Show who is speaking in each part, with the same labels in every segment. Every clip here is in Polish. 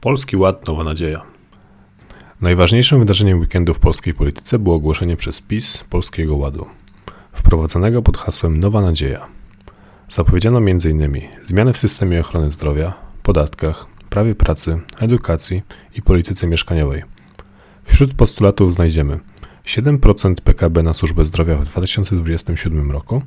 Speaker 1: Polski Ład, Nowa Nadzieja. Najważniejszym wydarzeniem weekendu w polskiej polityce było ogłoszenie przez PiS Polskiego Ładu, wprowadzonego pod hasłem Nowa Nadzieja. Zapowiedziano m.in. zmiany w systemie ochrony zdrowia, podatkach, prawie pracy, edukacji i polityce mieszkaniowej. Wśród postulatów znajdziemy 7% PKB na służbę zdrowia w 2027 roku,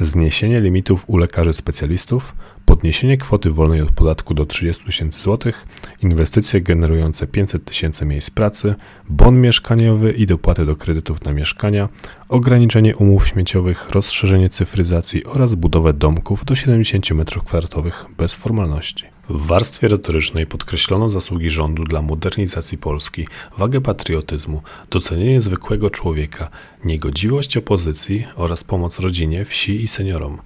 Speaker 1: zniesienie limitów u lekarzy specjalistów, podniesienie kwoty wolnej od podatku do 30 tysięcy złotych, inwestycje generujące 500 tysięcy miejsc pracy, bon mieszkaniowy i dopłaty do kredytów na mieszkania, ograniczenie umów śmieciowych, rozszerzenie cyfryzacji oraz budowę domków do 70 m2 bez formalności. W warstwie retorycznej podkreślono zasługi rządu dla modernizacji Polski, wagę patriotyzmu, docenienie zwykłego człowieka, niegodziwość opozycji oraz pomoc rodzinie, wsi i seniorom.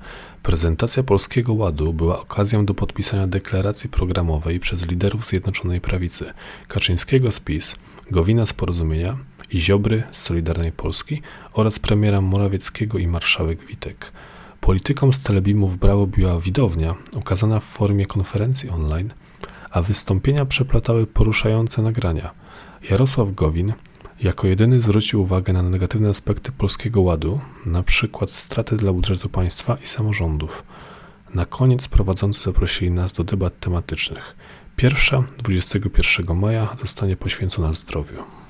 Speaker 1: Prezentacja Polskiego Ładu była okazją do podpisania deklaracji programowej przez liderów Zjednoczonej Prawicy Kaczyńskiego z PiS, Gowina z Porozumienia i Ziobry z Solidarnej Polski oraz premiera Morawieckiego i marszałek Witek. Politykom z telebimów brało biła widownia, ukazana w formie konferencji online, a wystąpienia przeplatały poruszające nagrania. Jarosław Gowin jako jedyny zwrócił uwagę na negatywne aspekty polskiego ładu, na przykład straty dla budżetu państwa i samorządów. Na koniec prowadzący zaprosili nas do debat tematycznych. Pierwsza, 21 maja, zostanie poświęcona zdrowiu.